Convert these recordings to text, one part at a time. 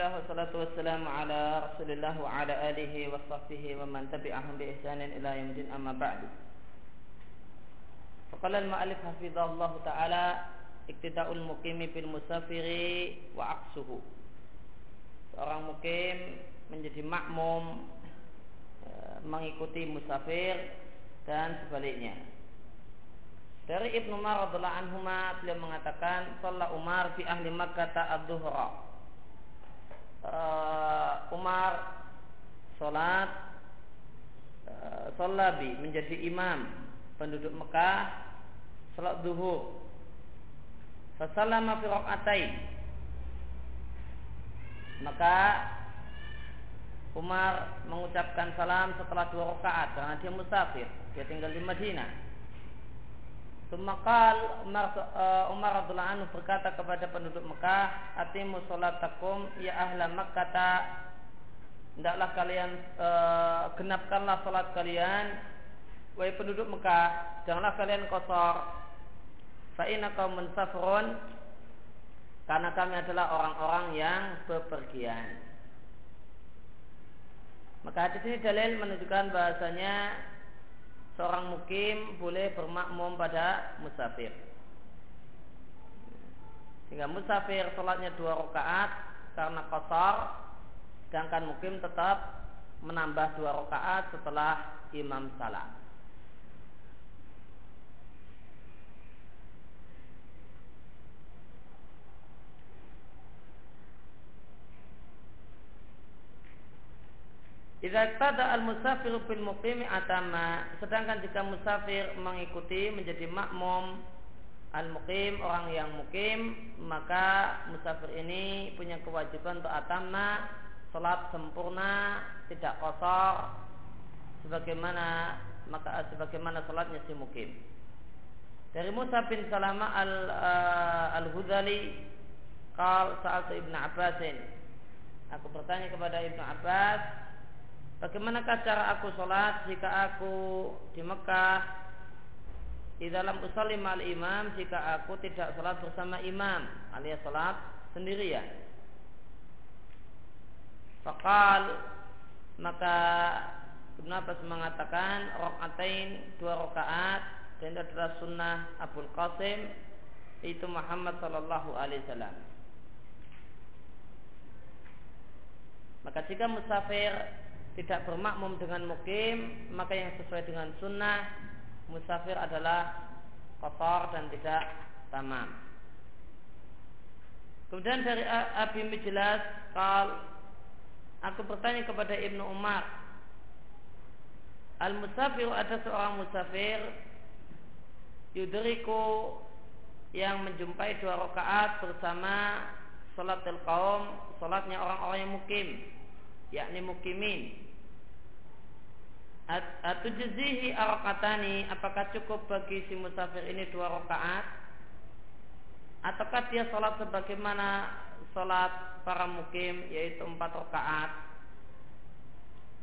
Bismillah wassalatu wassalamu ala Rasulillah wa ala alihi wa sahbihi wa man tabi'ahum bi ihsanin ila yaumil amma ba'du. Faqala al-ma'alif hafizahullah taala iktida'ul muqimi bil musafiri wa aqsuhu. Seorang mukim menjadi makmum e, mengikuti musafir dan sebaliknya. Dari Ibnu Umar radhiallahu anhu beliau mengatakan, "Shalla Umar fi ahli Makkah ad-dhuhra." Uh, Umar sholat. Uh, Sholabi menjadi imam penduduk Mekah. Sholat duhur. Fasalama fi raqatain maka Umar mengucapkan salam setelah dua rakaat. Karena dia musafir, dia tinggal di Madinah. Semakal Umar, uh, Umar radhiallahu anhu berkata kepada penduduk Mekah, "Atimu salatakum ya ahla Makkah." Hendaklah kalian uh, genapkanlah salat kalian wahai penduduk Mekah, janganlah kalian kosor. Fa inna qaumun karena kami adalah orang-orang yang bepergian. Maka hadis ini dalil menunjukkan bahasanya seorang mukim boleh bermakmum pada musafir. Sehingga musafir sholatnya dua rakaat karena kotor, sedangkan mukim tetap menambah dua rakaat setelah imam salat. Idza tada al musafir bil muqimi atama, sedangkan jika musafir mengikuti menjadi makmum al muqim orang yang mukim, maka musafir ini punya kewajiban untuk atama salat sempurna, tidak kosor sebagaimana maka sebagaimana salatnya si mukim. Dari Musa bin Salama al uh, al Hudali, kal saat Ibnu Abbasin. Aku bertanya kepada Ibnu Abbas, Bagaimanakah cara aku sholat jika aku di Mekah di dalam usalim al imam jika aku tidak sholat bersama imam alias sholat sendirian. Fakal maka Abbas mengatakan rokaatain dua rokaat dan adalah sunnah Abdul Qasim itu Muhammad Sallallahu Alaihi Wasallam. Maka jika musafir tidak bermakmum dengan mukim maka yang sesuai dengan sunnah musafir adalah kotor dan tidak tamam. Kemudian dari Abi Mijlas kal aku bertanya kepada Ibnu Umar al musafir ada seorang musafir yudriku yang menjumpai dua rakaat bersama salatul kaum salatnya orang-orang yang mukim yakni mukimin. Atujzihi arakatani Apakah cukup bagi si musafir ini dua rakaat Ataukah dia sholat sebagaimana sholat para mukim Yaitu empat rakaat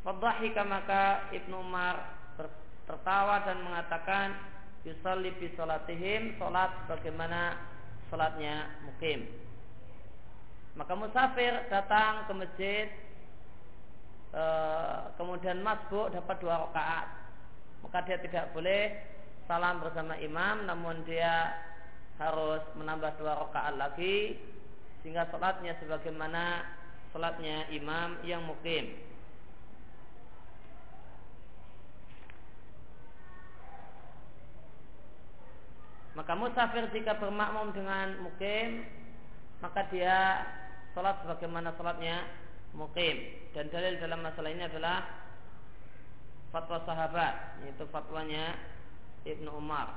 Fadhahika maka Ibnu Umar tertawa dan mengatakan Yusalli bi sholatihim Sholat sebagaimana sholatnya mukim. Maka musafir datang ke masjid e, kemudian masbuk dapat dua rakaat. Maka dia tidak boleh salam bersama imam namun dia harus menambah dua rakaat lagi sehingga sholatnya sebagaimana sholatnya imam yang mukim. Maka musafir jika bermakmum dengan mukim maka dia sholat sebagaimana sholatnya mukim dan dalil dalam masalah ini adalah fatwa sahabat yaitu fatwanya Ibnu Umar.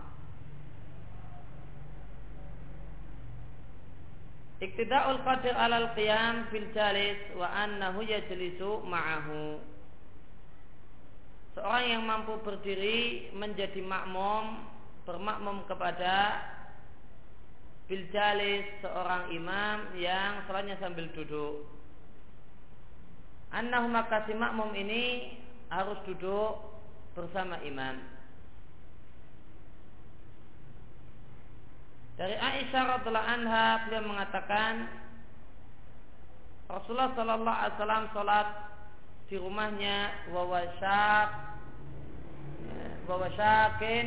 Iktida'ul qadir alal qiyam fil jalis wa annahu yajlisu ma'ahu. Seorang yang mampu berdiri menjadi makmum bermakmum kepada bil jalis seorang imam yang sholatnya sambil duduk Annahu maka si makmum ini harus duduk bersama imam. Dari Aisyah radhiallahu anha beliau mengatakan Rasulullah Shallallahu Alaihi Wasallam sholat di rumahnya wawasyak wawasyakin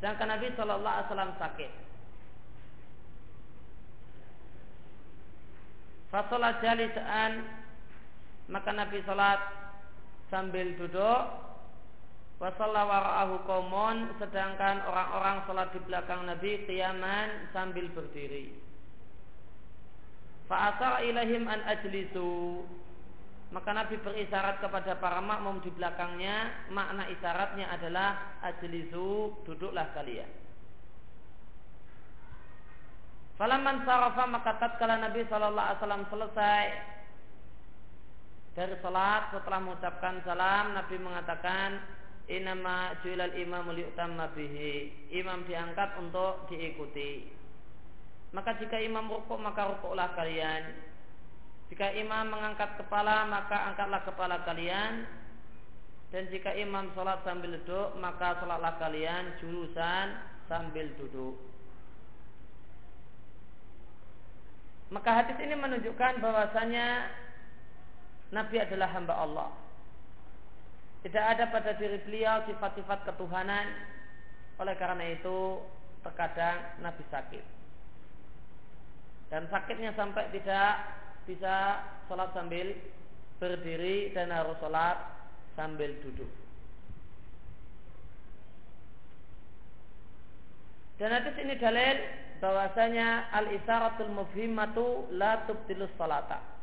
sedangkan Nabi Shallallahu Alaihi Wasallam sakit. Fasolat jalisaan maka Nabi sholat sambil duduk. Wasalla wara'ahu sedangkan orang-orang sholat di belakang Nabi kiaman sambil berdiri. Fa'asar ilahim an ajlisu. Maka Nabi berisyarat kepada para makmum di belakangnya. Makna isyaratnya adalah ajlisu duduklah kalian. Falaman sarafa maka tatkala Nabi Shallallahu Alaihi Wasallam selesai dari salat setelah mengucapkan salam Nabi mengatakan inama juilal imam liutamma bihi. Imam diangkat untuk diikuti. Maka jika imam rukuk maka rukuklah kalian. Jika imam mengangkat kepala maka angkatlah kepala kalian. Dan jika imam sholat sambil duduk maka sholatlah kalian jurusan sambil duduk maka hadis ini menunjukkan bahwasanya Nabi adalah hamba Allah. Tidak ada pada diri beliau sifat-sifat ketuhanan. Oleh karena itu, terkadang Nabi sakit. Dan sakitnya sampai tidak bisa sholat sambil berdiri dan harus sholat sambil duduk. Dan hadis ini dalil bahwasanya al-isaratul mufhimatu la tubtilus salata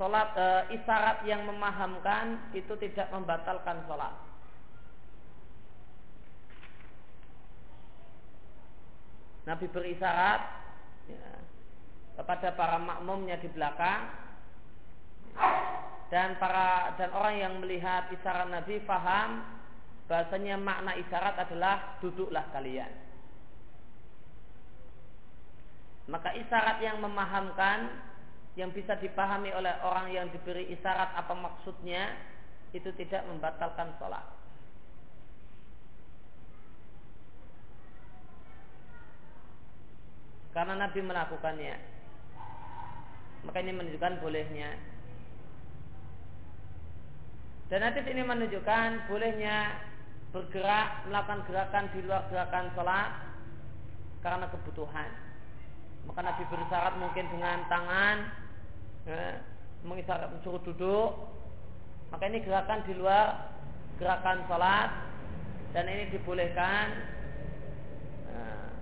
Sholat e, isyarat yang memahamkan itu tidak membatalkan sholat. Nabi berisyarat ya, kepada para makmumnya di belakang dan para dan orang yang melihat isyarat Nabi faham bahasanya makna isyarat adalah duduklah kalian. Maka isyarat yang memahamkan yang bisa dipahami oleh orang yang diberi isyarat apa maksudnya itu tidak membatalkan sholat. Karena Nabi melakukannya. Maka ini menunjukkan bolehnya. Dan hadis ini menunjukkan bolehnya bergerak melakukan gerakan di luar gerakan sholat karena kebutuhan. Maka Nabi bersyarat mungkin dengan tangan ya, mengisahkan suruh duduk. Maka ini gerakan di luar gerakan sholat dan ini dibolehkan nah,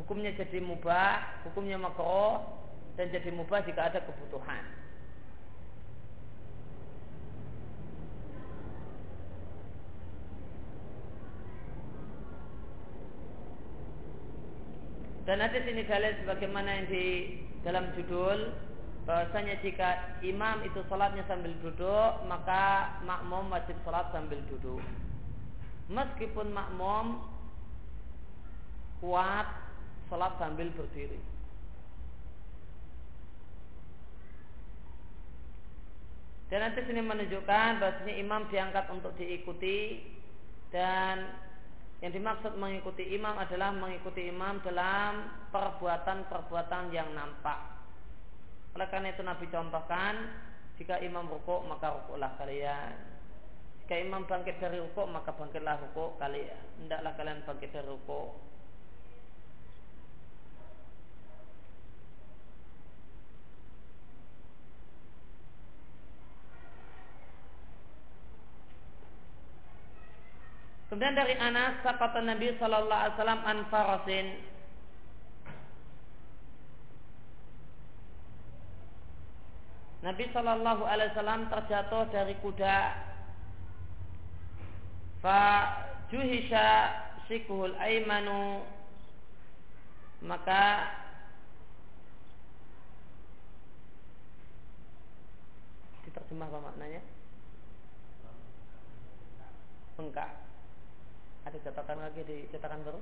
hukumnya jadi mubah hukumnya makro dan jadi mubah jika ada kebutuhan dan hadis ini dalil sebagaimana yang di dalam judul bahwasanya jika imam itu sholatnya sambil duduk maka makmum wajib sholat sambil duduk. Meskipun makmum kuat sholat sambil berdiri. Dan nanti sini menunjukkan bahwasanya imam diangkat untuk diikuti dan yang dimaksud mengikuti imam adalah mengikuti imam dalam perbuatan-perbuatan yang nampak. Oleh karena itu Nabi contohkan, jika imam rukuk maka rukuklah kalian. Jika imam bangkit dari rukuk maka bangkitlah rukuk kalian. Hendaklah kalian bangkit dari rukuk. Kemudian dari Anas kata Nabi Shallallahu Alaihi Wasallam an farasin. Nabi Shallallahu Alaihi Wasallam terjatuh dari kuda. Fa juhisha sikuhul aimanu maka diterjemah apa maknanya? Bengkak. Ada catatan lagi di cetakan baru?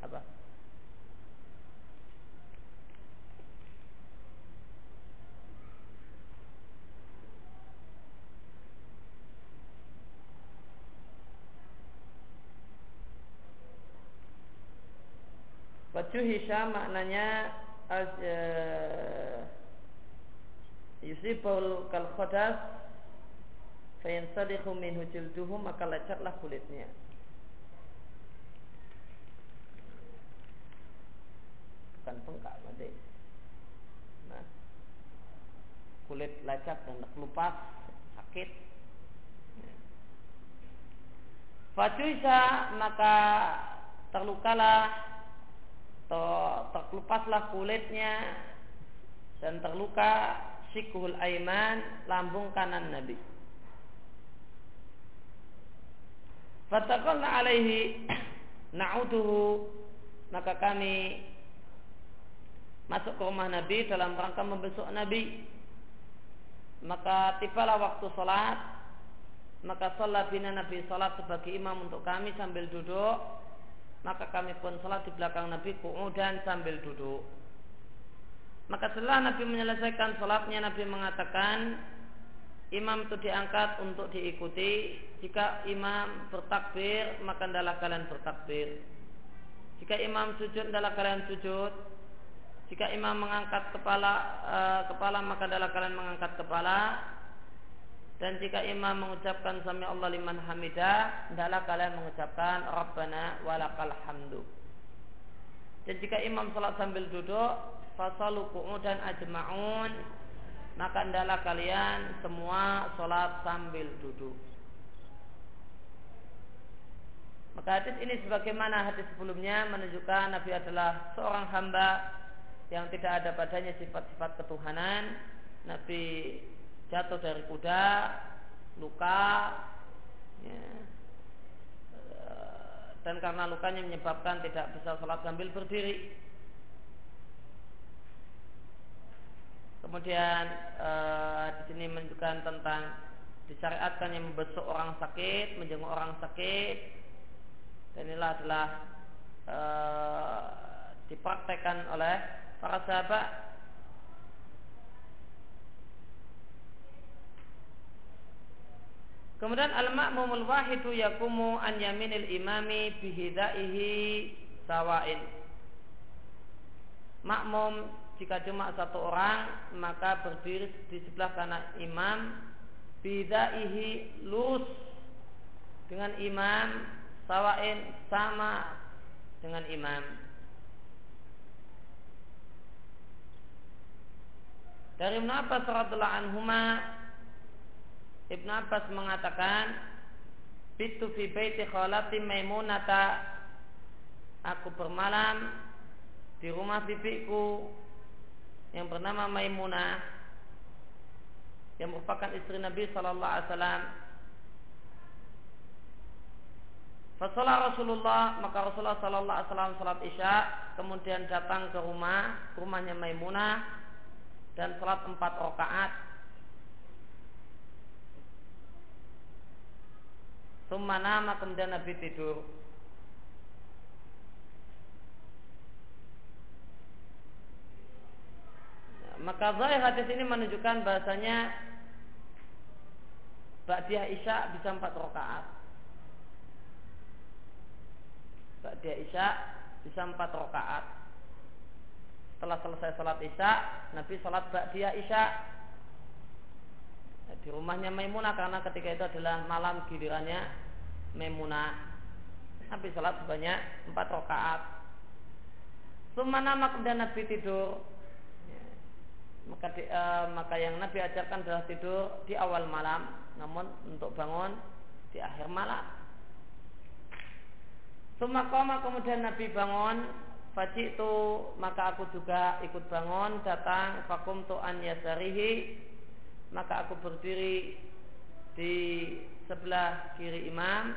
Apa? Fajuhisha maknanya uh, yusibul kal khodas fayansadihu minhu jilduhu maka lecatlah kulitnya bukan bengkak nanti nah kulit lecet dan terkelupas sakit Fajuisa maka terlukalah terkelupaslah kulitnya dan terluka sikuhul aiman lambung kanan Nabi. Fatakalna alaihi na'uduhu maka kami masuk ke rumah Nabi dalam rangka membesuk Nabi. Maka tibalah waktu sholat maka sholat bina Nabi sholat sebagai imam untuk kami sambil duduk maka kami pun sholat di belakang Nabi dan sambil duduk. Maka setelah Nabi menyelesaikan sholatnya Nabi mengatakan imam itu diangkat untuk diikuti. Jika imam bertakbir maka adalah kalian bertakbir. Jika imam sujud adalah kalian sujud. Jika imam mengangkat kepala uh, kepala maka adalah kalian mengangkat kepala. Dan jika imam mengucapkan sami Allah liman hamidah, hendaklah kalian mengucapkan Rabbana walakal hamdu. Dan jika imam salat sambil duduk, fasalu dan ajma'un, maka hendaklah kalian semua salat sambil duduk. Maka hadis ini sebagaimana hadis sebelumnya menunjukkan Nabi adalah seorang hamba yang tidak ada padanya sifat-sifat ketuhanan. Nabi jatuh dari kuda, luka, ya, dan karena lukanya menyebabkan tidak bisa sholat sambil berdiri. Kemudian eh, di sini menunjukkan tentang disyariatkan yang membesuk orang sakit, menjenguk orang sakit, dan inilah adalah eh, dipraktekkan oleh para sahabat Kemudian al-ma'mumul wahidu yakumu an yaminil imami bihidaihi sawain. Makmum jika cuma satu orang maka berdiri di sebelah kanan imam bihidaihi lus dengan imam sawain sama dengan imam. Dari Ibn Abbas radhiallahu anhuma Ibn Abbas mengatakan Bitu fi baiti khalati maimunata Aku bermalam di rumah bibiku yang bernama Maimunah yang merupakan istri Nabi Sallallahu Alaihi Wasallam. Fasolah Rasulullah maka Rasulullah Sallallahu Alaihi Wasallam salat isya kemudian datang ke rumah rumahnya Maimunah dan salat empat rakaat Summa nama kemudian Nabi tidur. Maka zahir hadis ini menunjukkan bahasanya Ba'diyah Isya bisa empat rakaat. Ba'diyah Isya bisa empat rakaat. Setelah selesai sholat Isya, Nabi sholat Ba'diyah Isya di rumahnya Maimunah karena ketika itu adalah malam gilirannya Maimunah. Nabi sholat sebanyak empat rakaat. Sumana kemudian Nabi tidur. Ya. Maka di, uh, maka yang Nabi ajarkan adalah tidur di awal malam, namun untuk bangun di akhir malam. Suma koma kemudian Nabi bangun Faji itu maka aku juga ikut bangun datang fakum tu an yasarihi maka aku berdiri di sebelah kiri imam,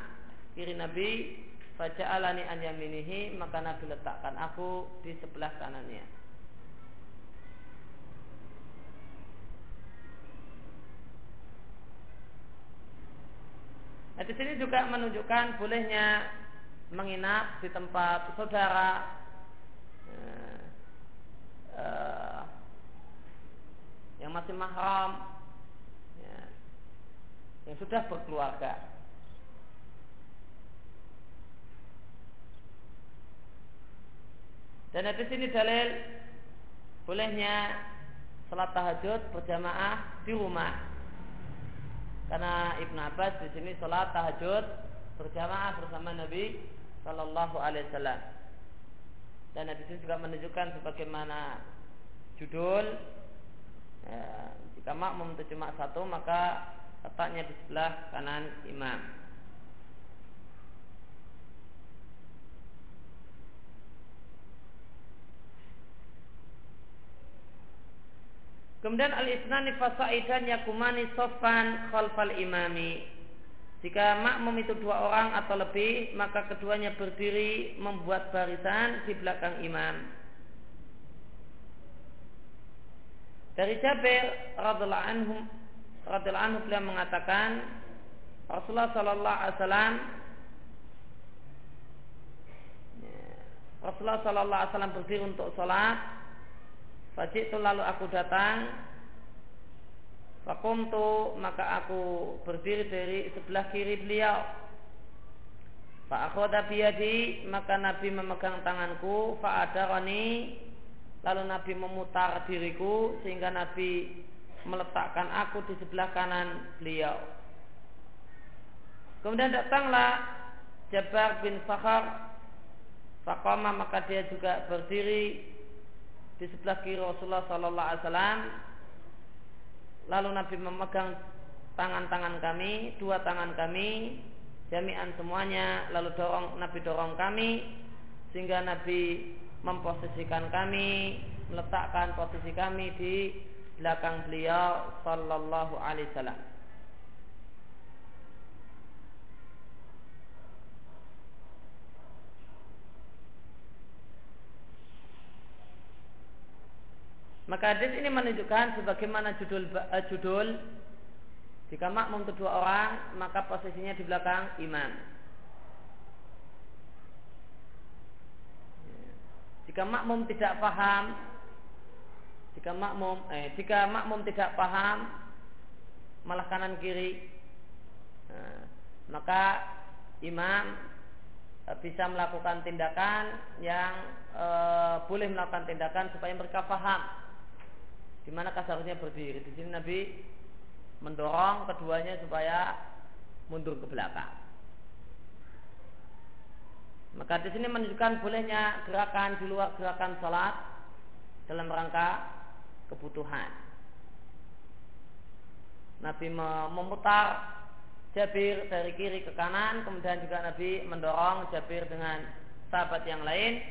kiri Nabi, alani an yaminihi, maka Nabi letakkan aku di sebelah kanannya. Nah, di sini juga menunjukkan bolehnya menginap di tempat saudara. Uh, uh, yang masih mahram yang sudah berkeluarga. Dan di sini dalil bolehnya salat tahajud berjamaah di rumah. Karena Ibn Abbas di sini salat tahajud berjamaah bersama Nabi Shallallahu Alaihi Wasallam. Dan di sini juga menunjukkan sebagaimana judul ya, jika makmum itu cuma satu maka letaknya di sebelah kanan imam. Kemudian al-isnani fasaidan yakumani sofan khalfal imami. Jika makmum itu dua orang atau lebih, maka keduanya berdiri membuat barisan di belakang imam. Dari Jabir radhiallahu anhu radhiallahu anhu beliau mengatakan Rasulullah sallallahu alaihi wasallam Rasulullah sallallahu alaihi wasallam berdiri untuk sholat. Fajit itu lalu aku datang. Fakumtu maka aku berdiri dari sebelah kiri beliau. Fa'akhoda biyadi maka Nabi memegang tanganku. Fa'adarani lalu Nabi memutar diriku sehingga Nabi meletakkan aku di sebelah kanan beliau Kemudian datanglah Jabar bin Fakhar Fakoma maka dia juga berdiri di sebelah kiri Rasulullah Sallallahu Alaihi Wasallam. Lalu Nabi memegang tangan-tangan kami, dua tangan kami, jami'an semuanya. Lalu dorong Nabi dorong kami sehingga Nabi memposisikan kami, meletakkan posisi kami di belakang beliau Sallallahu Alaihi Wasallam. Maka hadis ini menunjukkan sebagaimana judul uh, judul jika makmum itu dua orang maka posisinya di belakang imam. Jika makmum tidak paham, jika makmum eh, jika makmum tidak paham malah kanan kiri, nah, maka imam eh, bisa melakukan tindakan yang e, boleh melakukan tindakan supaya mereka paham di mana seharusnya berdiri. Di sini Nabi mendorong keduanya supaya mundur ke belakang. Maka di sini menunjukkan bolehnya gerakan di luar gerakan salat dalam rangka kebutuhan. Nabi memutar Jabir dari kiri ke kanan, kemudian juga Nabi mendorong Jabir dengan sahabat yang lain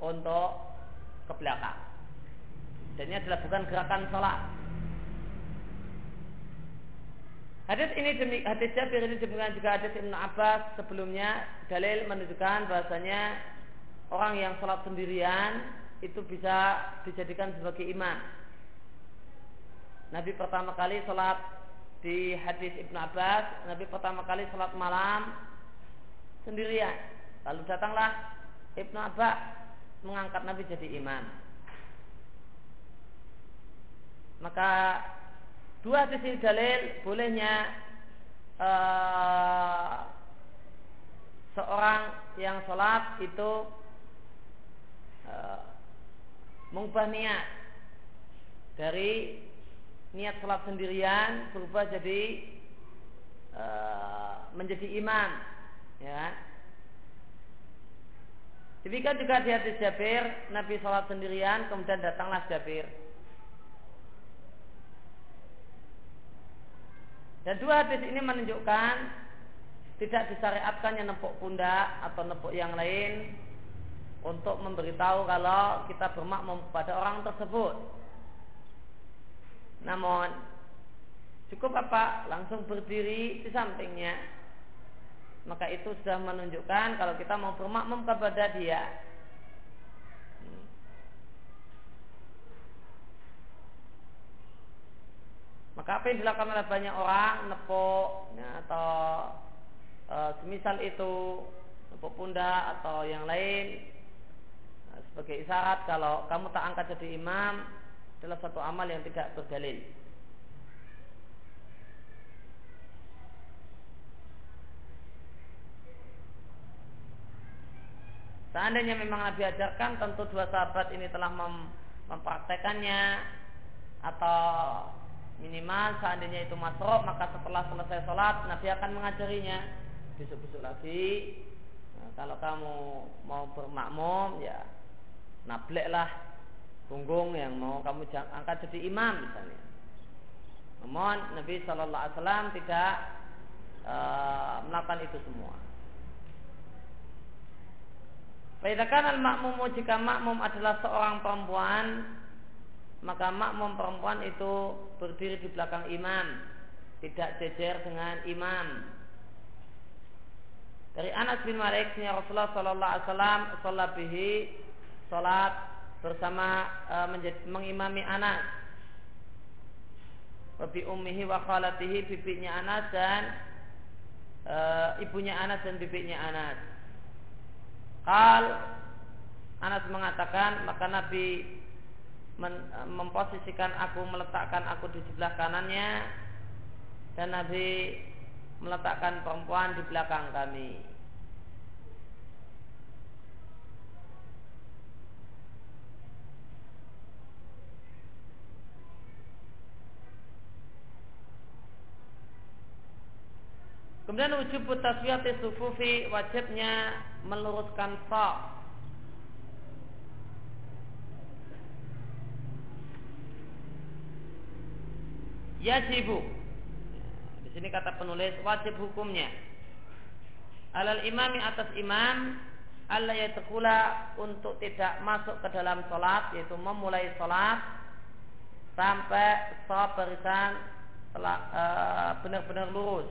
untuk ke belakang. Dan ini adalah bukan gerakan sholat. Hadis ini demi hadis Jabir ini demikian juga hadis Ibnu Abbas sebelumnya dalil menunjukkan bahasanya orang yang sholat sendirian itu bisa dijadikan sebagai imam. Nabi pertama kali sholat di hadis Ibnu Abbas, Nabi pertama kali sholat malam sendirian. Lalu datanglah Ibnu Abbas mengangkat Nabi jadi imam. Maka dua sisi dalil bolehnya uh, seorang yang sholat itu uh, mengubah niat dari niat sholat sendirian berubah jadi uh, menjadi imam ya Demikian juga di hadis Jabir, Nabi sholat sendirian, kemudian datanglah Jabir. Dan dua hadis ini menunjukkan tidak disyariatkannya nepuk pundak atau nepuk yang lain untuk memberitahu kalau kita bermakmum kepada orang tersebut. Namun cukup apa? Langsung berdiri di sampingnya. Maka itu sudah menunjukkan kalau kita mau bermakmum kepada dia. Maka apa yang dilakukan oleh banyak orang nepuk ya, atau e, semisal itu nepuk pundak atau yang lain e, sebagai isyarat kalau kamu tak angkat jadi imam adalah satu amal yang tidak berdalil. Seandainya memang Nabi ajarkan, tentu dua sahabat ini telah mem mempraktekannya atau minimal seandainya itu masuk maka setelah selesai sholat Nabi akan mengajarinya. Besok-besok lagi nah, kalau kamu mau bermakmum ya nableklah punggung yang mau kamu angkat jadi imam misalnya. Namun Nabi Shallallahu Alaihi Wasallam tidak uh, melakukan itu semua. Faidakan al-makmumu jika makmum adalah seorang perempuan maka makmum perempuan itu berdiri di belakang imam. Tidak jejer dengan imam. Dari Anas bin Malik Rasulullah Sallallahu Alaihi Wasallam bihi sholat bersama e, mengimami Anas. Wabi ummihi wa khalatihi bibinya Anas dan e, ibunya Anas dan bibinya Anas. Kal Anas mengatakan maka Nabi memposisikan aku meletakkan aku di sebelah kanannya dan Nabi meletakkan perempuan di belakang kami. Kemudian wujud taswiyati sufufi wajibnya meluruskan saf. Yajibu. Di sini kata penulis wajib hukumnya. Alal imami atas imam Allah yatkula untuk tidak masuk ke dalam sholat yaitu memulai sholat sampai sholat barisan uh, benar-benar lurus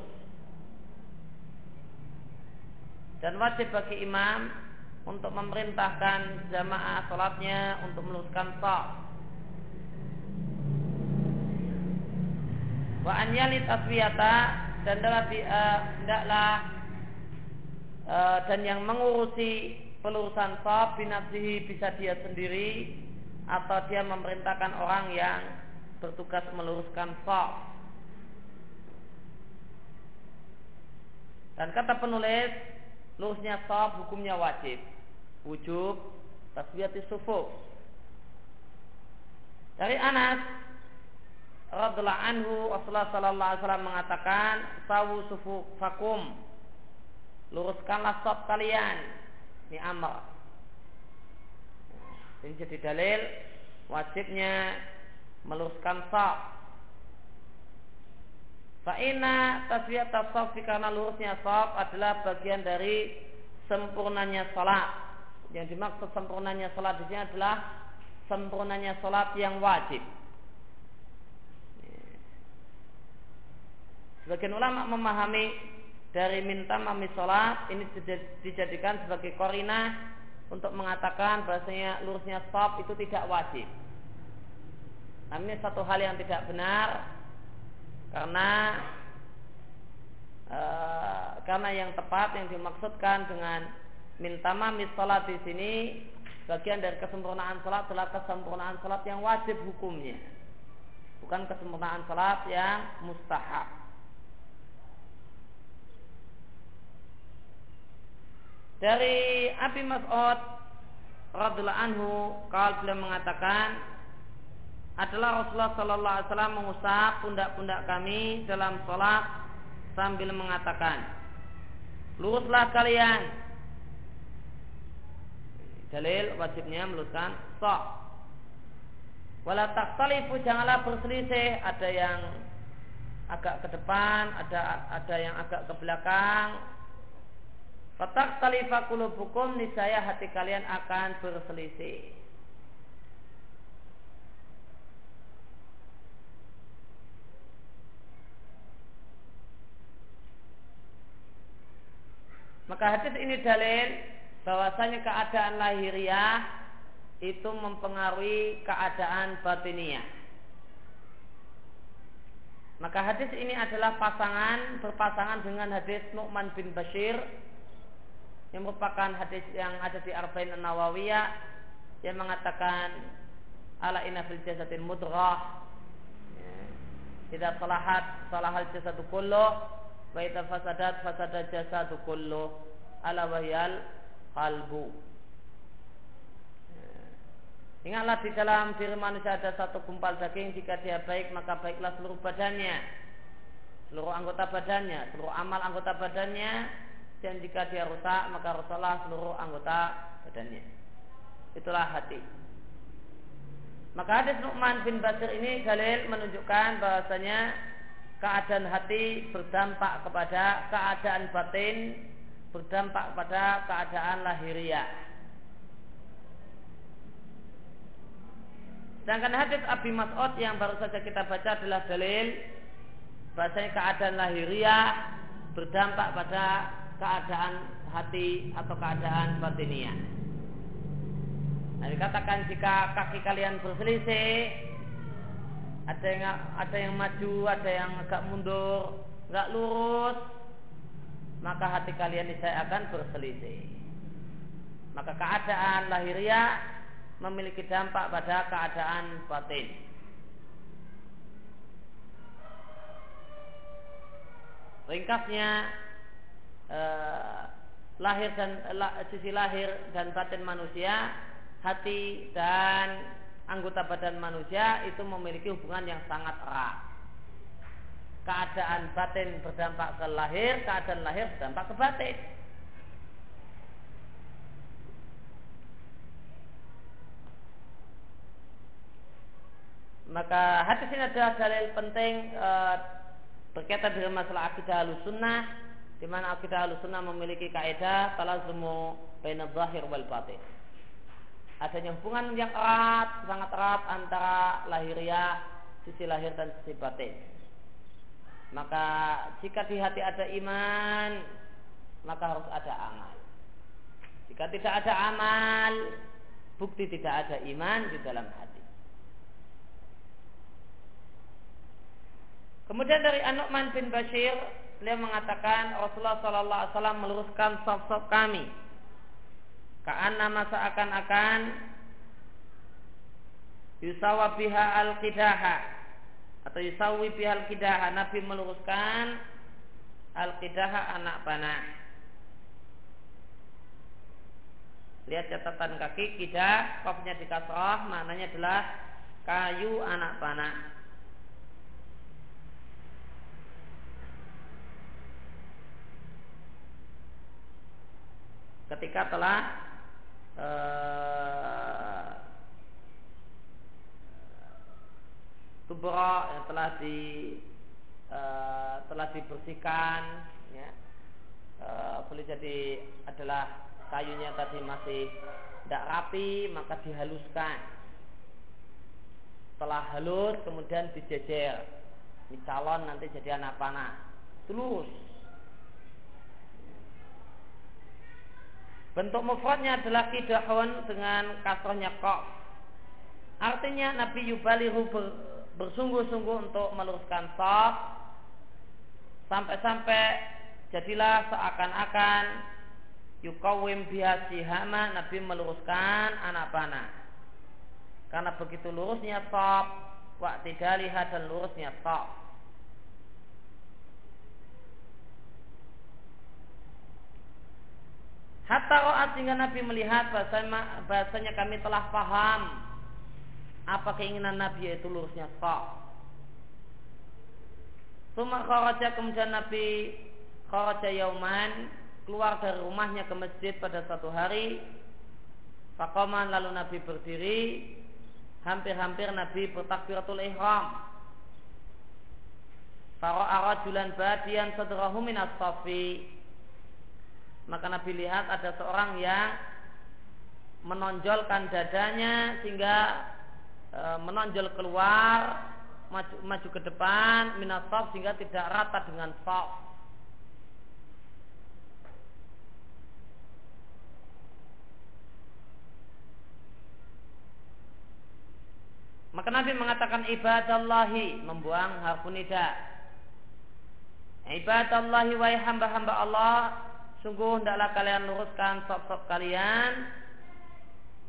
dan wajib bagi imam untuk memerintahkan jamaah sholatnya untuk meluruskan saf. Wa anyalit aswiyata dan adalah uh, hendaklah uh, dan yang mengurusi pelurusan saf binafsihi bisa dia sendiri atau dia memerintahkan orang yang bertugas meluruskan saf. Dan kata penulis lurusnya saf hukumnya wajib. Wujub tasbiyati sufuf. Dari Anas radhiallahu anhu Rasulullah sallallahu alaihi wasallam mengatakan sawu sufufakum luruskanlah saf kalian ini amr ini jadi dalil wajibnya meluruskan saf Fa'ina taswiyat tasawfi karena lurusnya saf adalah bagian dari sempurnanya salat. Yang dimaksud sempurnanya salat di sini adalah sempurnanya salat yang wajib. Sebagian ulama memahami dari minta mami salat ini dijadikan sebagai korina untuk mengatakan bahasanya lurusnya saf itu tidak wajib. Ini satu hal yang tidak benar karena e, karena yang tepat yang dimaksudkan dengan mintama misalat di sini bagian dari kesempurnaan salat adalah kesempurnaan salat yang wajib hukumnya bukan kesempurnaan salat yang mustahab dari Abi Mas'ud radhiallahu anhu kalau beliau mengatakan adalah Rasulullah Sallallahu Alaihi Wasallam mengusap pundak-pundak kami dalam sholat sambil mengatakan, luruslah kalian. Dalil wajibnya meluruskan sok. Wala taktalifu janganlah berselisih. Ada yang agak ke depan, ada ada yang agak ke belakang. Fatak talifa kulubukum niscaya hati kalian akan berselisih. Maka hadis ini dalil bahwasanya keadaan lahiriah itu mempengaruhi keadaan batiniah. Maka hadis ini adalah pasangan berpasangan dengan hadis Nu'man bin Bashir yang merupakan hadis yang ada di Arba'in Nawawiyah yang mengatakan ala inna fil jasadin mudrah tidak salahat salahal jasadu kullu wa idza fasadat fasada jasadu kullu. Ala wahyal qalbu. Ingatlah di dalam diri manusia ada satu gumpal daging Jika dia baik maka baiklah seluruh badannya. Seluruh anggota badannya Seluruh amal anggota badannya Dan jika dia rusak maka rusaklah seluruh anggota badannya. Itulah hati. Maka hadis Nu'man bin Basir ini Galil menunjukkan bahwasanya Keadaan hati berdampak kepada keadaan batin Berdampak pada keadaan lahiriah. Sedangkan hadis Abi Mas'ud yang baru saja kita baca adalah dalil bahasanya keadaan lahiriah berdampak pada keadaan hati atau keadaan batiniah. Nah, dikatakan jika kaki kalian berselisih, ada yang ada yang maju, ada yang agak mundur, nggak lurus, maka hati kalian niscaya akan berselisih. Maka keadaan lahiriah memiliki dampak pada keadaan batin. Ringkasnya eh, lahir dan lah, sisi lahir dan batin manusia, hati dan anggota badan manusia itu memiliki hubungan yang sangat erat. Keadaan batin berdampak ke lahir, keadaan lahir berdampak ke batin. Maka hadis ini adalah dalil penting e, berkaitan dengan masalah akidah sunnah di mana akidah sunnah memiliki kaidah talazumu baina zahir wal batin. Adanya hubungan yang erat, sangat erat antara lahiriah, sisi lahir dan sisi batin. Maka jika di hati ada iman, maka harus ada amal. Jika tidak ada amal, bukti tidak ada iman di dalam hati. Kemudian dari An-Nu'man bin Bashir, beliau mengatakan Rasulullah sallallahu alaihi wasallam meluruskan sop-sop kami. Ka'anna masa akan-akan yusawa biha al-qidaha atau yusawi biha al-qidaha. Nabi meluruskan al-qidaha anak panah. Lihat catatan kaki kidah, kofnya di kasrah, maknanya adalah kayu anak panah. Ketika telah uh, yang telah di uh, telah dibersihkan ya uh, boleh jadi adalah kayunya tadi masih tidak rapi maka dihaluskan. Setelah halus kemudian dijejer. Ini calon nanti jadi anak panah. Tulus Bentuk mufradnya adalah kidahun dengan kasrohnya kok. Artinya Nabi Yubalihu ber, bersungguh-sungguh untuk meluruskan sok sampai-sampai jadilah seakan-akan yukawim bihasihama Nabi meluruskan anak panah. Karena begitu lurusnya sok, waktu lihat dan lurusnya sok. Hatta ro'at sehingga Nabi melihat bahasanya, bahasanya kami telah paham apa keinginan Nabi yaitu lurusnya sok. Suma kharaja kemudian Nabi kharaja yauman keluar dari rumahnya ke masjid pada satu hari. Fakoman lalu Nabi berdiri hampir-hampir Nabi bertakbiratul ihram. Fara'a rajulan badian sadrahu min as-safi maka Nabi lihat ada seorang yang menonjolkan dadanya sehingga e, menonjol keluar maju, maju ke depan minasaf sehingga tidak rata dengan saf Maka Nabi mengatakan ibadallahi membuang harfu nida. Ibadallahi wa hamba-hamba Allah Sungguh hendaklah kalian luruskan sop-sop kalian.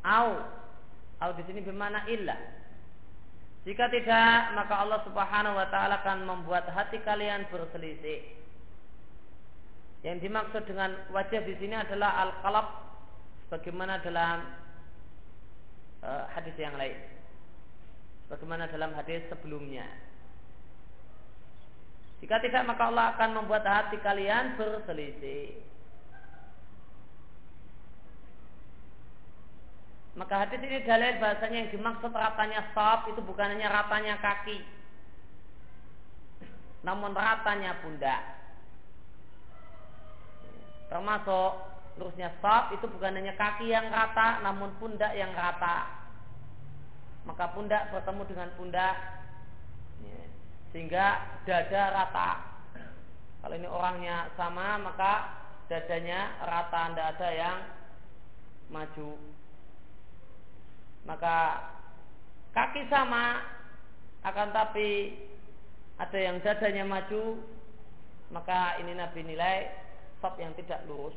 Au. Au di sini bermana illa. Jika tidak, maka Allah Subhanahu wa taala akan membuat hati kalian berselisih. Yang dimaksud dengan wajah di sini adalah al-qalb sebagaimana dalam uh, hadis yang lain. Bagaimana dalam hadis sebelumnya. Jika tidak maka Allah akan membuat hati kalian berselisih. Maka hadis ini dalil bahasanya yang dimaksud ratanya stop itu bukan hanya ratanya kaki. Namun ratanya pundak. Termasuk lurusnya stop itu bukan hanya kaki yang rata namun pundak yang rata. Maka pundak bertemu dengan pundak sehingga dada rata. Kalau ini orangnya sama maka dadanya rata, tidak ada yang maju. Maka kaki sama akan tapi ada yang dadanya maju maka ini Nabi nilai sop yang tidak lurus.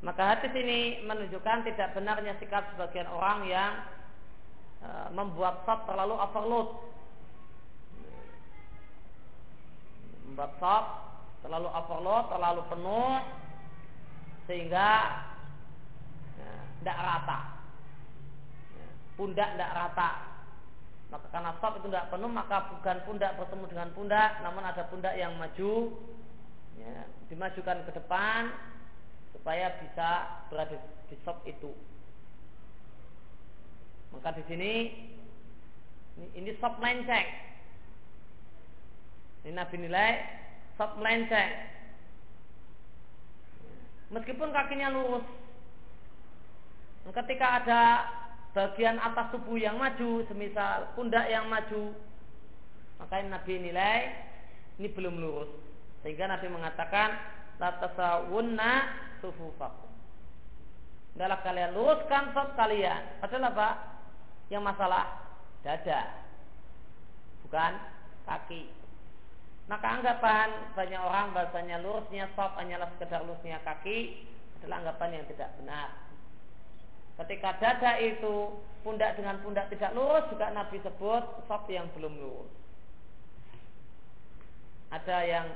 Maka hadis ini menunjukkan tidak benarnya sikap sebagian orang yang e, membuat sop terlalu overload. Membuat sop terlalu overload, terlalu penuh sehingga tidak rata. Pundak tidak rata. Maka karena sop itu tidak penuh maka bukan pundak bertemu dengan pundak, namun ada pundak yang maju, ya, dimajukan ke depan supaya bisa berada di sop itu. Maka di sini ini sop melenceng. Ini Nabi nilai sop melenceng. Meskipun kakinya lurus. Ketika ada bagian atas tubuh yang maju, semisal pundak yang maju, maka Nabi nilai ini belum lurus. Sehingga Nabi mengatakan la tasawunna sufufakum. Adalah kalian luruskan sop kalian. Padahal apa? Yang masalah dada. Bukan kaki. Maka anggapan banyak orang bahasanya lurusnya sop hanyalah sekedar lurusnya kaki adalah anggapan yang tidak benar. Ketika dada itu pundak dengan pundak tidak lurus juga Nabi sebut sop yang belum lurus. Ada yang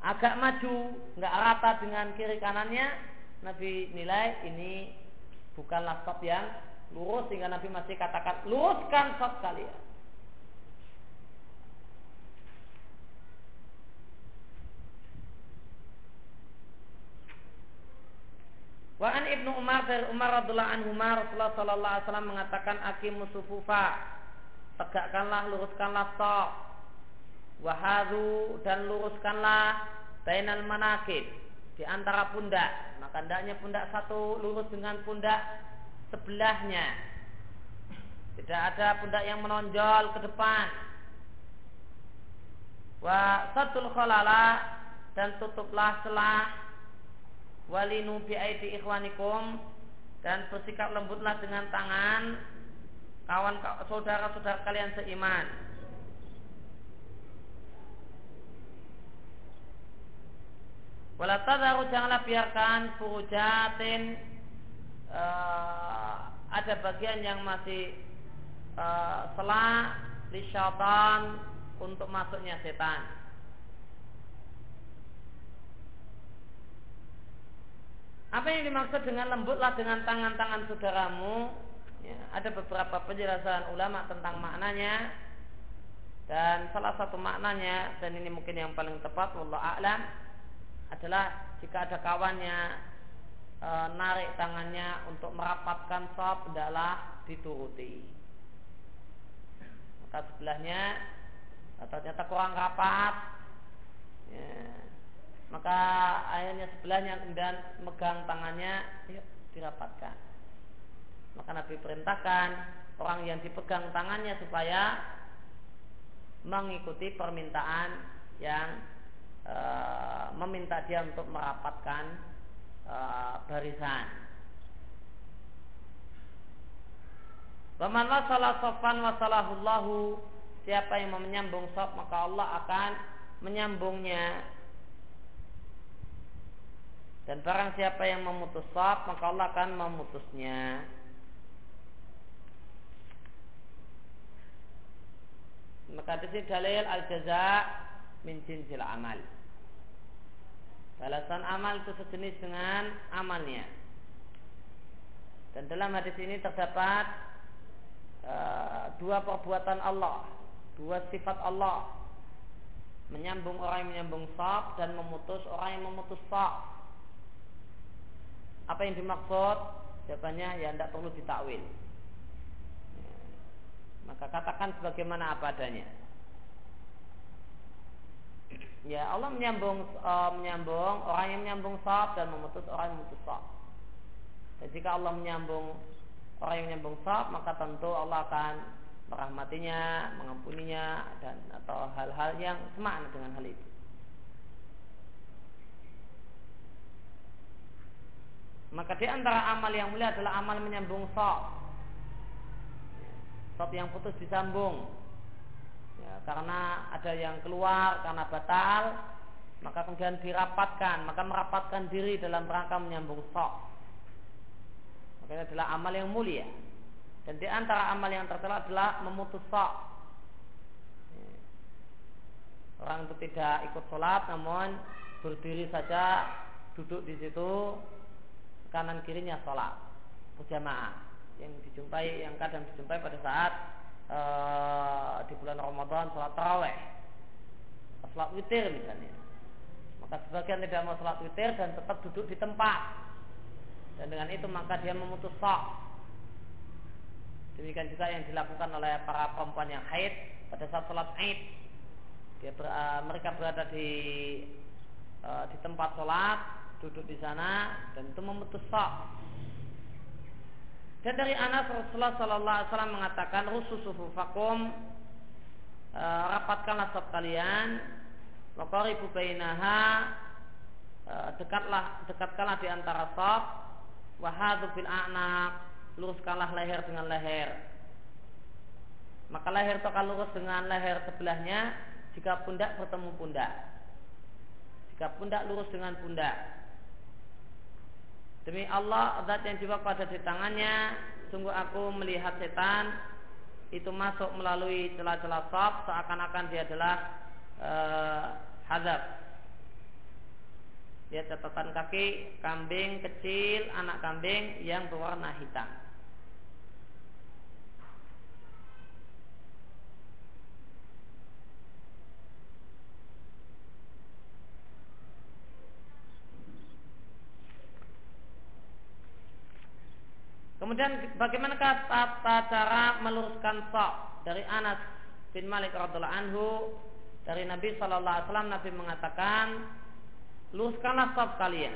agak maju, nggak rata dengan kiri kanannya, Nabi nilai ini bukanlah sop yang lurus sehingga Nabi masih katakan luruskan sop kalian. Wa an Ibnu Umar dari Umar radhiallahu anhu Rasulullah sallallahu alaihi wasallam mengatakan aqimus sufufa. Tegakkanlah luruskanlah sop wahadu dan luruskanlah bainal manakib di antara pundak. Maka hendaknya pundak satu lurus dengan pundak sebelahnya. Tidak ada pundak yang menonjol ke depan. Wa satul khalala dan tutuplah celah walinu bi aidi ikhwanikum dan bersikap lembutlah dengan tangan kawan saudara-saudara kalian seiman Wala tadaru janganlah biarkan furujatin uh, ada bagian yang masih uh, selah di syaitan untuk masuknya setan. Apa yang dimaksud dengan lembutlah dengan tangan-tangan saudaramu? Ya, ada beberapa penjelasan ulama tentang maknanya dan salah satu maknanya dan ini mungkin yang paling tepat wallahu a'lam adalah jika ada kawannya e, narik tangannya untuk merapatkan sop adalah dituruti. Maka sebelahnya ternyata kurang rapat, ya, maka akhirnya sebelahnya kemudian megang tangannya, yuk dirapatkan. Maka Nabi perintahkan orang yang dipegang tangannya supaya mengikuti permintaan yang e, meminta dia untuk merapatkan e, barisan. Waman wasalah sofan wasalahullahu Siapa yang menyambung sof maka Allah akan menyambungnya Dan barang siapa yang memutus sof maka Allah akan memutusnya Maka di sini dalil al-jaza min jinsil amal. Balasan amal itu sejenis dengan amalnya. Dan dalam hadis ini terdapat uh, dua perbuatan Allah, dua sifat Allah. Menyambung orang yang menyambung saf dan memutus orang yang memutus saf. Apa yang dimaksud? Jawabannya ya tidak perlu ditakwil. Ya. Maka katakan sebagaimana apa adanya. Ya Allah menyambung uh, menyambung orang yang menyambung saf dan memutus orang yang memutus saf. Dan jika Allah menyambung orang yang menyambung sab, maka tentu Allah akan merahmatinya, mengampuninya dan atau hal-hal yang semakna dengan hal itu. Maka di antara amal yang mulia adalah amal menyambung sab. Sab yang putus disambung. Ya, karena ada yang keluar karena batal, maka kemudian dirapatkan, maka merapatkan diri dalam rangka menyambung sab. Maka adalah amal yang mulia. Dan di antara amal yang tercela adalah memutus sok. Orang itu tidak ikut sholat namun berdiri saja duduk di situ kanan kirinya sholat berjamaah yang dijumpai yang kadang dijumpai pada saat uh, di bulan Ramadan sholat taraweh sholat witir misalnya maka sebagian tidak mau sholat witir dan tetap duduk di tempat dan dengan itu maka dia memutus sok. Demikian juga yang dilakukan oleh para perempuan yang haid pada saat sholat Aid. Dia ber, uh, mereka berada di uh, di tempat sholat, duduk di sana dan itu memutus sok. Dan dari Anas Rasulullah Sallallahu Alaihi Wasallam mengatakan rususufufakum uh, eh, rapatkanlah sop kalian, wakaribu bainaha dekatlah dekatkanlah di antara sop wahadu fil anak luruskanlah leher dengan leher. Maka leher itu akan lurus dengan leher sebelahnya jika pundak bertemu pundak. Jika pundak lurus dengan pundak demi Allah zat yang jiwa pada di tangannya sungguh aku melihat setan itu masuk melalui celah-celah sop seakan-akan dia adalah uh, hadap ya catatan kaki kambing kecil anak kambing yang berwarna hitam Kemudian bagaimana tata cara meluruskan sok dari Anas bin Malik radhiallahu anhu dari Nabi Shallallahu Alaihi Wasallam Nabi mengatakan luruskanlah saf kalian.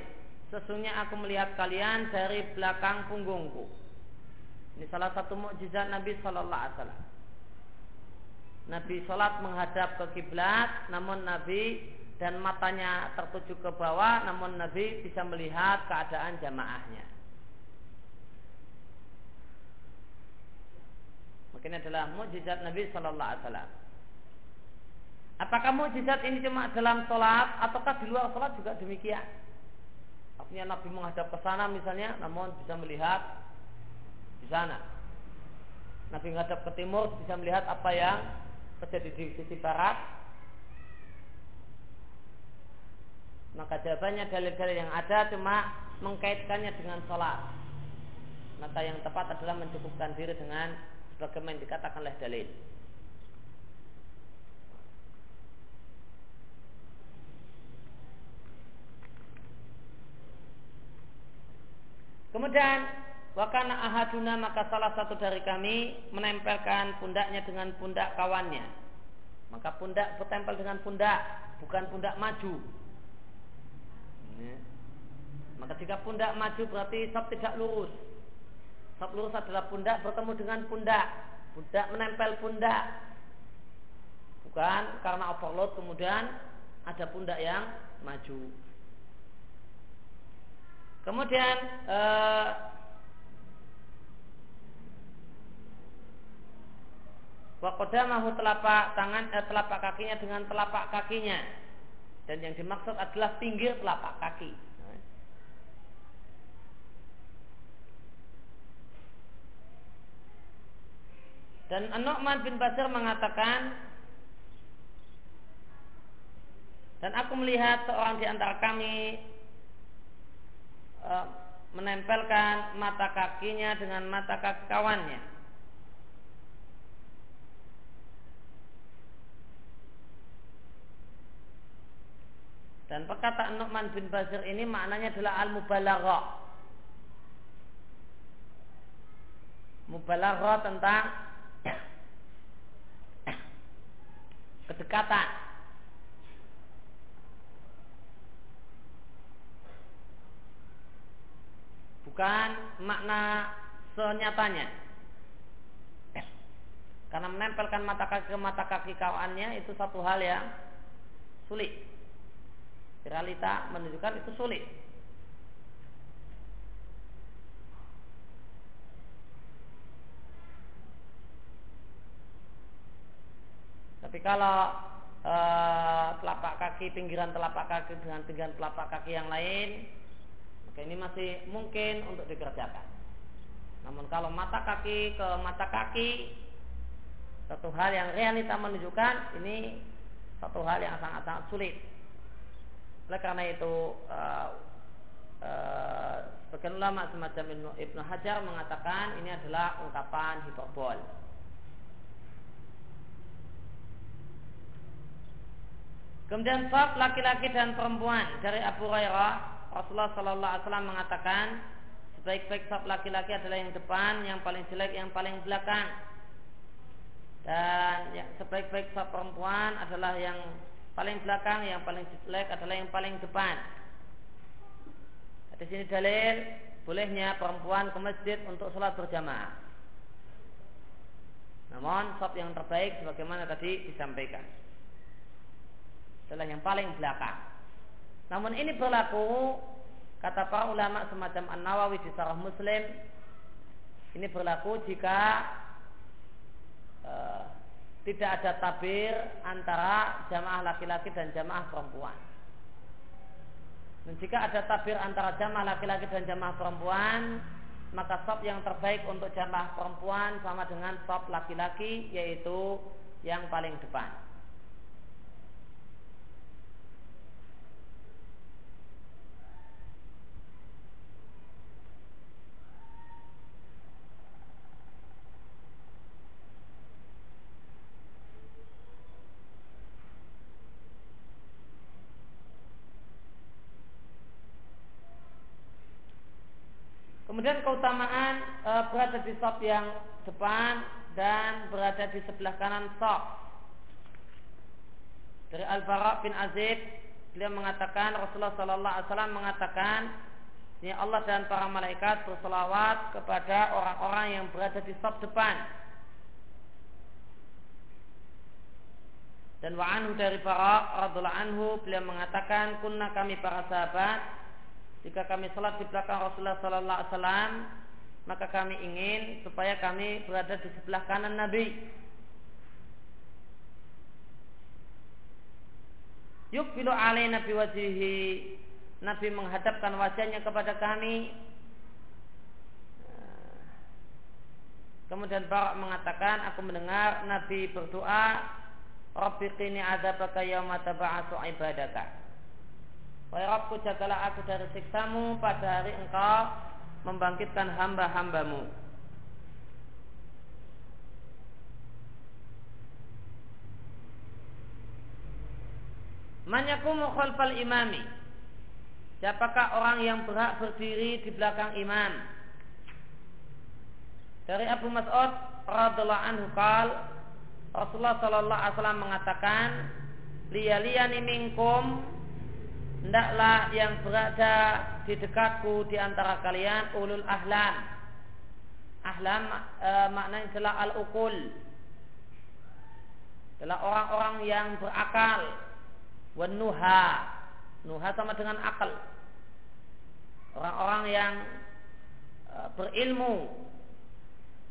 Sesungguhnya aku melihat kalian dari belakang punggungku. Ini salah satu mukjizat Nabi Sallallahu Alaihi Wasallam. Nabi sholat menghadap ke kiblat, namun Nabi dan matanya tertuju ke bawah, namun Nabi bisa melihat keadaan jamaahnya. Mungkin adalah mukjizat Nabi Sallallahu Alaihi Wasallam. Apakah mujizat ini cuma dalam sholat ataukah di luar sholat juga demikian? Artinya Nabi menghadap ke sana misalnya, namun bisa melihat di sana. Nabi menghadap ke timur bisa melihat apa yang terjadi di sisi barat. Maka jawabannya dalil-dalil yang ada cuma mengkaitkannya dengan sholat. Maka yang tepat adalah mencukupkan diri dengan sebagaimana dikatakan oleh dalil. Kemudian wakana ahaduna maka salah satu dari kami menempelkan pundaknya dengan pundak kawannya. Maka pundak bertempel dengan pundak, bukan pundak maju. Maka jika pundak maju berarti sab tidak lurus. Sab lurus adalah pundak bertemu dengan pundak. Pundak menempel pundak. Bukan karena overload kemudian ada pundak yang maju. Kemudian eh, Wakodamahu telapak tangan eh, telapak kakinya dengan telapak kakinya dan yang dimaksud adalah pinggir telapak kaki. Dan An-Nu'man bin Basir mengatakan dan aku melihat seorang di antara kami uh, menempelkan mata kakinya dengan mata kaki kawannya. Dan perkataan Nu'man bin Basir ini maknanya adalah al-mubalaghah. Mubalaghah tentang kedekatan. Bukan makna senyatanya. Karena menempelkan mata kaki ke mata kaki kawannya itu satu hal yang sulit. Realita menunjukkan itu sulit. Tapi kalau e, telapak kaki, pinggiran telapak kaki dengan pinggiran telapak kaki yang lain, maka ini masih mungkin untuk dikerjakan. Namun kalau mata kaki ke mata kaki, satu hal yang realita menunjukkan ini satu hal yang sangat-sangat sulit. Oleh karena itu uh, uh, sebagian ulama semacam Ibnu, Hajar mengatakan ini adalah ungkapan hiperbol. Kemudian saf laki-laki dan perempuan dari Abu Hurairah Rasulullah Sallallahu Alaihi Wasallam mengatakan sebaik-baik saf laki-laki adalah yang depan, yang paling jelek yang paling belakang. Dan ya, sebaik-baik saf perempuan adalah yang paling belakang, yang paling jelek adalah yang paling depan. Di sini dalil bolehnya perempuan ke masjid untuk sholat berjamaah. Namun sop yang terbaik sebagaimana tadi disampaikan adalah yang paling belakang. Namun ini berlaku kata para ulama semacam An Nawawi di Sarah Muslim ini berlaku jika uh, tidak ada tabir antara jamaah laki-laki dan jamaah perempuan. Dan jika ada tabir antara jamaah laki-laki dan jamaah perempuan, maka sop yang terbaik untuk jamaah perempuan sama dengan sop laki-laki yaitu yang paling depan. Kemudian keutamaan e, berada di sop yang depan dan berada di sebelah kanan sop. Dari Al-Bara bin Azib beliau mengatakan Rasulullah Sallallahu Alaihi Wasallam mengatakan Ya Allah dan para malaikat berselawat kepada orang-orang yang berada di sop depan. Dan wa'anhu dari para radhiallahu anhu beliau mengatakan kunna kami para sahabat jika kami sholat di belakang Rasulullah Sallallahu Alaihi Wasallam, maka kami ingin supaya kami berada di sebelah kanan Nabi. Yuk bilu alai Nabi wajihi Nabi menghadapkan wajahnya kepada kami. Kemudian Barak mengatakan Aku mendengar Nabi berdoa Rabbi qini adabaka yawma taba'atu ibadaka Wahai Rabbku jagalah aku dari siksamu pada hari engkau membangkitkan hamba-hambamu. Manyakumu khalfal imami Siapakah orang yang berhak berdiri di belakang imam Dari Abu Mas'ud radhiallahu anhu qal Rasulullah sallallahu alaihi wasallam mengatakan liyaliyani minkum hendaklah yang berada di dekatku di antara kalian ulul ahlam. Ahlam e, maknanya adalah al-ukul. Adalah orang-orang yang berakal. Wanuha. Nuha sama dengan akal. Orang-orang yang e, berilmu.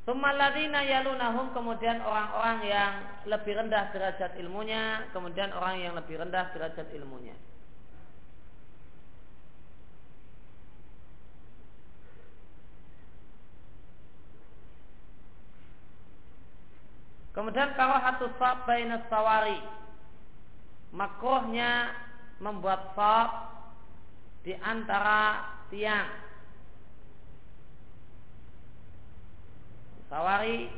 Sumaladina yalunahum kemudian orang-orang yang lebih rendah derajat ilmunya, kemudian orang yang lebih rendah derajat ilmunya. Kemudian karahatu sab bainas sawari. Makruhnya membuat sab di antara tiang. Sawari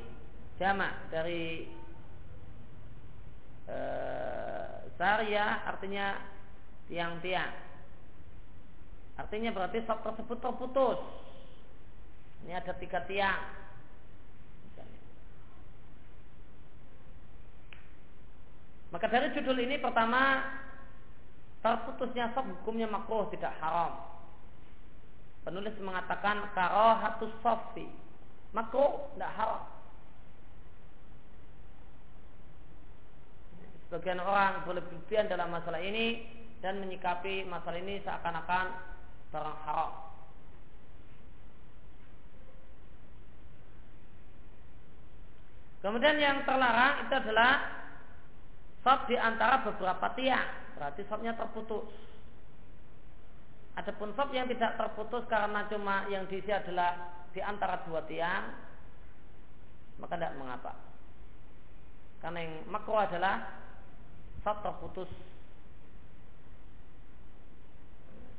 jamak dari eh, e, saria artinya tiang-tiang. Artinya berarti sab tersebut terputus. Ini ada tiga tiang Maka dari judul ini pertama terputusnya sop hukumnya makruh tidak haram. Penulis mengatakan karohatus sofi makruh tidak haram. Sebagian orang berlebihan dalam masalah ini dan menyikapi masalah ini seakan-akan barang haram. Kemudian yang terlarang itu adalah sop di antara beberapa tiang. Berarti sopnya terputus. Adapun sop yang tidak terputus karena cuma yang diisi adalah di antara dua tiang, maka tidak mengapa. Karena yang makro adalah sop terputus.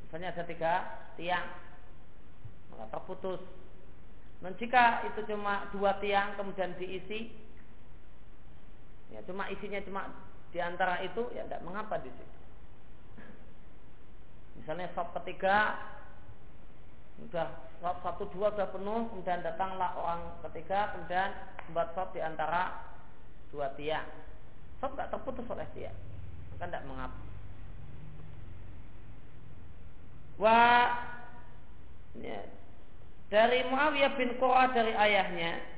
Misalnya ada tiga tiang, maka terputus. Dan jika itu cuma dua tiang kemudian diisi, ya cuma isinya cuma di antara itu, ya tidak mengapa di situ. Misalnya sop ketiga sudah sop satu dua sudah penuh, kemudian datanglah orang ketiga, kemudian membuat sop di antara dua tiang. Sop tidak terputus oleh dia, maka tidak mengapa. Wah, ya, dari Muawiyah bin Qurah dari ayahnya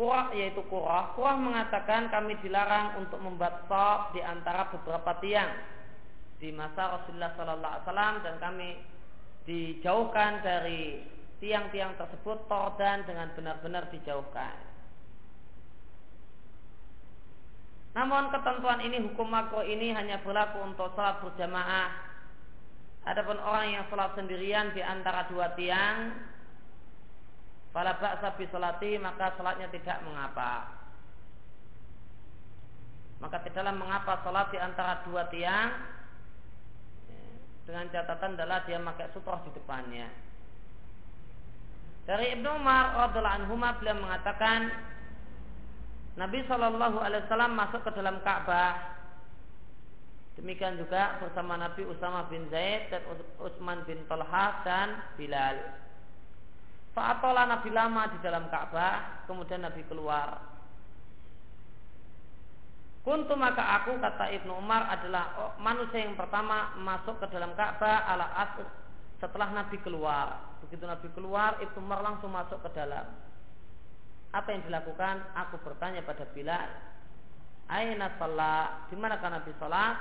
Qurah yaitu Qurah Qurah mengatakan kami dilarang untuk membuat sop di antara beberapa tiang di masa Rasulullah Sallallahu Alaihi Wasallam dan kami dijauhkan dari tiang-tiang tersebut tordan dengan benar-benar dijauhkan. Namun ketentuan ini hukum makro ini hanya berlaku untuk salat berjamaah. Adapun orang yang salat sendirian di antara dua tiang, pada ba'sa bi salati maka salatnya tidak mengapa. Maka tidaklah mengapa salat di antara dua tiang dengan catatan adalah dia pakai sutroh di depannya. Dari Ibnu Umar radhiallahu anhu beliau mengatakan Nabi Shallallahu Alaihi Wasallam masuk ke dalam Ka'bah. Demikian juga bersama Nabi Usama bin Zaid dan Utsman bin Talha dan Bilal. Fa'atola Nabi lama di dalam Ka'bah, kemudian Nabi keluar. Kuntu maka aku kata Ibnu Umar adalah manusia yang pertama masuk ke dalam Ka'bah ala asr setelah Nabi keluar. Begitu Nabi keluar, Ibnu Umar langsung masuk ke dalam. Apa yang dilakukan? Aku bertanya pada Bilal, Aina salat? Di mana kan Nabi salat?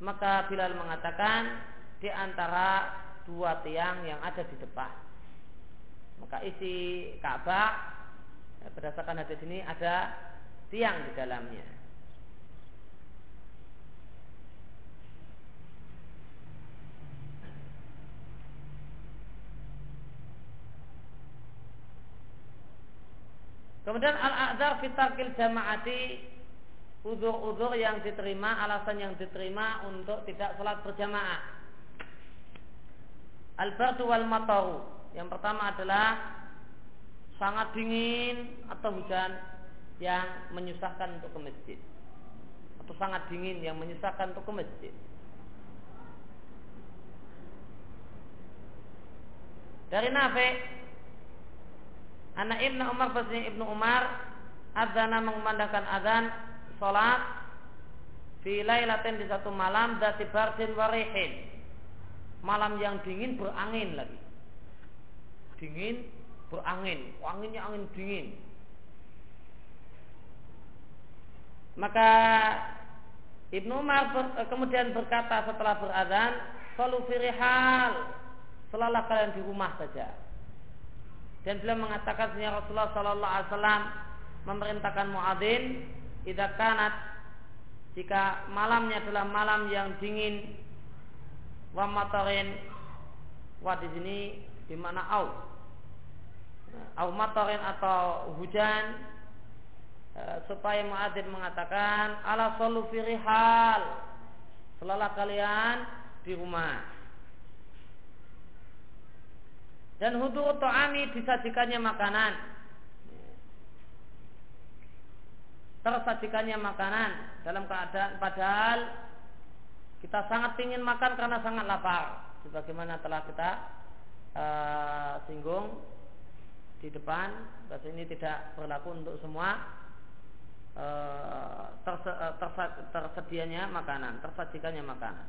Maka Bilal mengatakan di antara dua tiang yang ada di depan. Maka isi Ka'bah berdasarkan hadis ini ada tiang di dalamnya. Kemudian al-a'dzar fitakil jamaati udur-udur yang diterima, alasan yang diterima untuk tidak sholat berjamaah. Al-bardu wal mataru. Yang pertama adalah sangat dingin atau hujan yang menyusahkan untuk ke masjid atau sangat dingin yang menyusahkan untuk ke masjid. Dari Nafi anak Ibnu Umar bahasanya Ibnu Umar adzana mengumandangkan adzan salat fi lailatin di satu malam dati bardin warihin malam yang dingin berangin lagi dingin berangin anginnya angin dingin Maka Ibnu Umar ber, eh, kemudian berkata setelah berazan, "Salu firihal." Selalah kalian di rumah saja. Dan beliau mengatakan sesungguhnya Rasulullah sallallahu alaihi wasallam memerintahkan muadzin idza kanat jika malamnya adalah malam yang dingin wa matarin. Wa di sini di mana au? Au matarin atau hujan. Eh, supaya muadzin mengatakan ala sallu fi rihal. Selalah kalian di rumah. Dan hudur to'ami disajikannya makanan. Tersajikannya makanan dalam keadaan padahal kita sangat ingin makan karena sangat lapar. Sebagaimana telah kita uh, singgung di depan, bahasa ini tidak berlaku untuk semua uh, terse, uh, tersa, tersedianya makanan, tersajikannya makanan.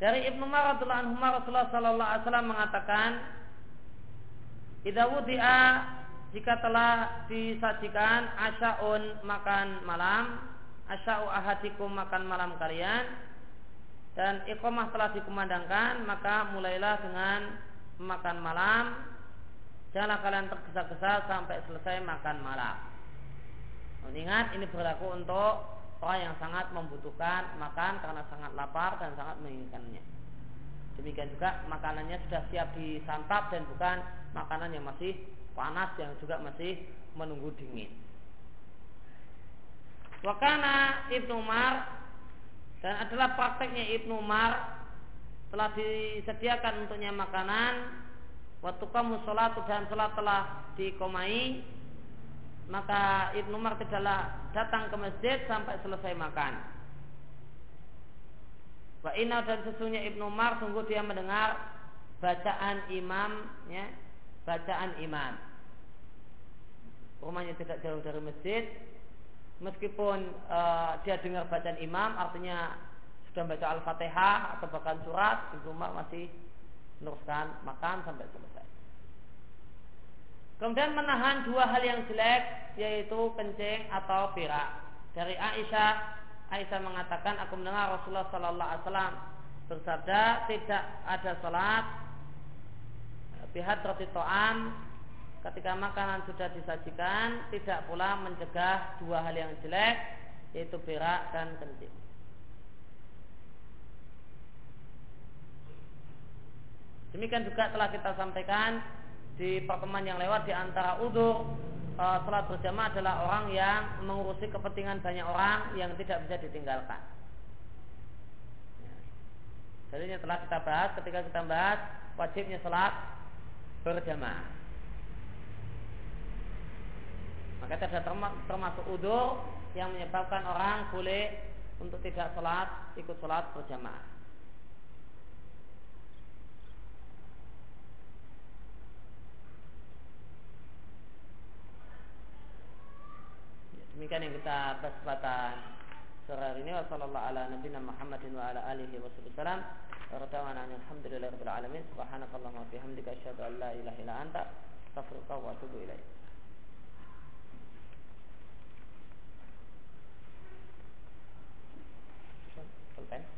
Dari Ibnu Umar radhiyallahu anhu Rasulullah sallallahu alaihi wasallam mengatakan Idza wudi'a jika telah disajikan asyaun makan malam, asya'u ahadikum makan malam kalian dan iqamah telah dikumandangkan, maka mulailah dengan makan malam. Janganlah kalian tergesa-gesa sampai selesai makan malam. Ingat ini berlaku untuk orang yang sangat membutuhkan makan karena sangat lapar dan sangat menginginkannya. Demikian juga makanannya sudah siap disantap dan bukan makanan yang masih panas yang juga masih menunggu dingin. Wakana Ibnu Umar dan adalah prakteknya Ibnu Umar telah disediakan untuknya makanan waktu kamu sholat dan sholat telah dikomai maka Ibnu Umar tidaklah datang ke masjid sampai selesai makan Wa inna dan sesungguhnya Ibnu Umar sungguh dia mendengar bacaan imam ya, bacaan imam. Rumahnya tidak jauh dari masjid. Meskipun uh, dia dengar bacaan imam artinya sudah baca Al-Fatihah atau bahkan surat, Ibnu Umar masih meneruskan makan sampai selesai. Kemudian menahan dua hal yang jelek yaitu kencing atau pirak. Dari Aisyah Aisyah mengatakan aku mendengar Rasulullah Sallallahu Alaihi bersabda tidak ada salat bihat roti to'am ketika makanan sudah disajikan tidak pula mencegah dua hal yang jelek yaitu berak dan kencing. Demikian juga telah kita sampaikan di pertemuan yang lewat di antara udur uh, sholat berjamaah adalah orang yang mengurusi kepentingan banyak orang yang tidak bisa ditinggalkan. Jadi ini telah kita bahas ketika kita bahas wajibnya sholat berjamaah. Maka tidak termasuk udur yang menyebabkan orang boleh untuk tidak sholat ikut sholat berjamaah. Demikian yang kita bahas pada sore hari ini. Wassalamualaikum ala nabiyina Muhammadin wa ala alhamdulillahi rabbil alamin. Subhanakallahumma bihamdika asyhadu an la ilaha illa anta astaghfiruka wa atubu ilaik. repent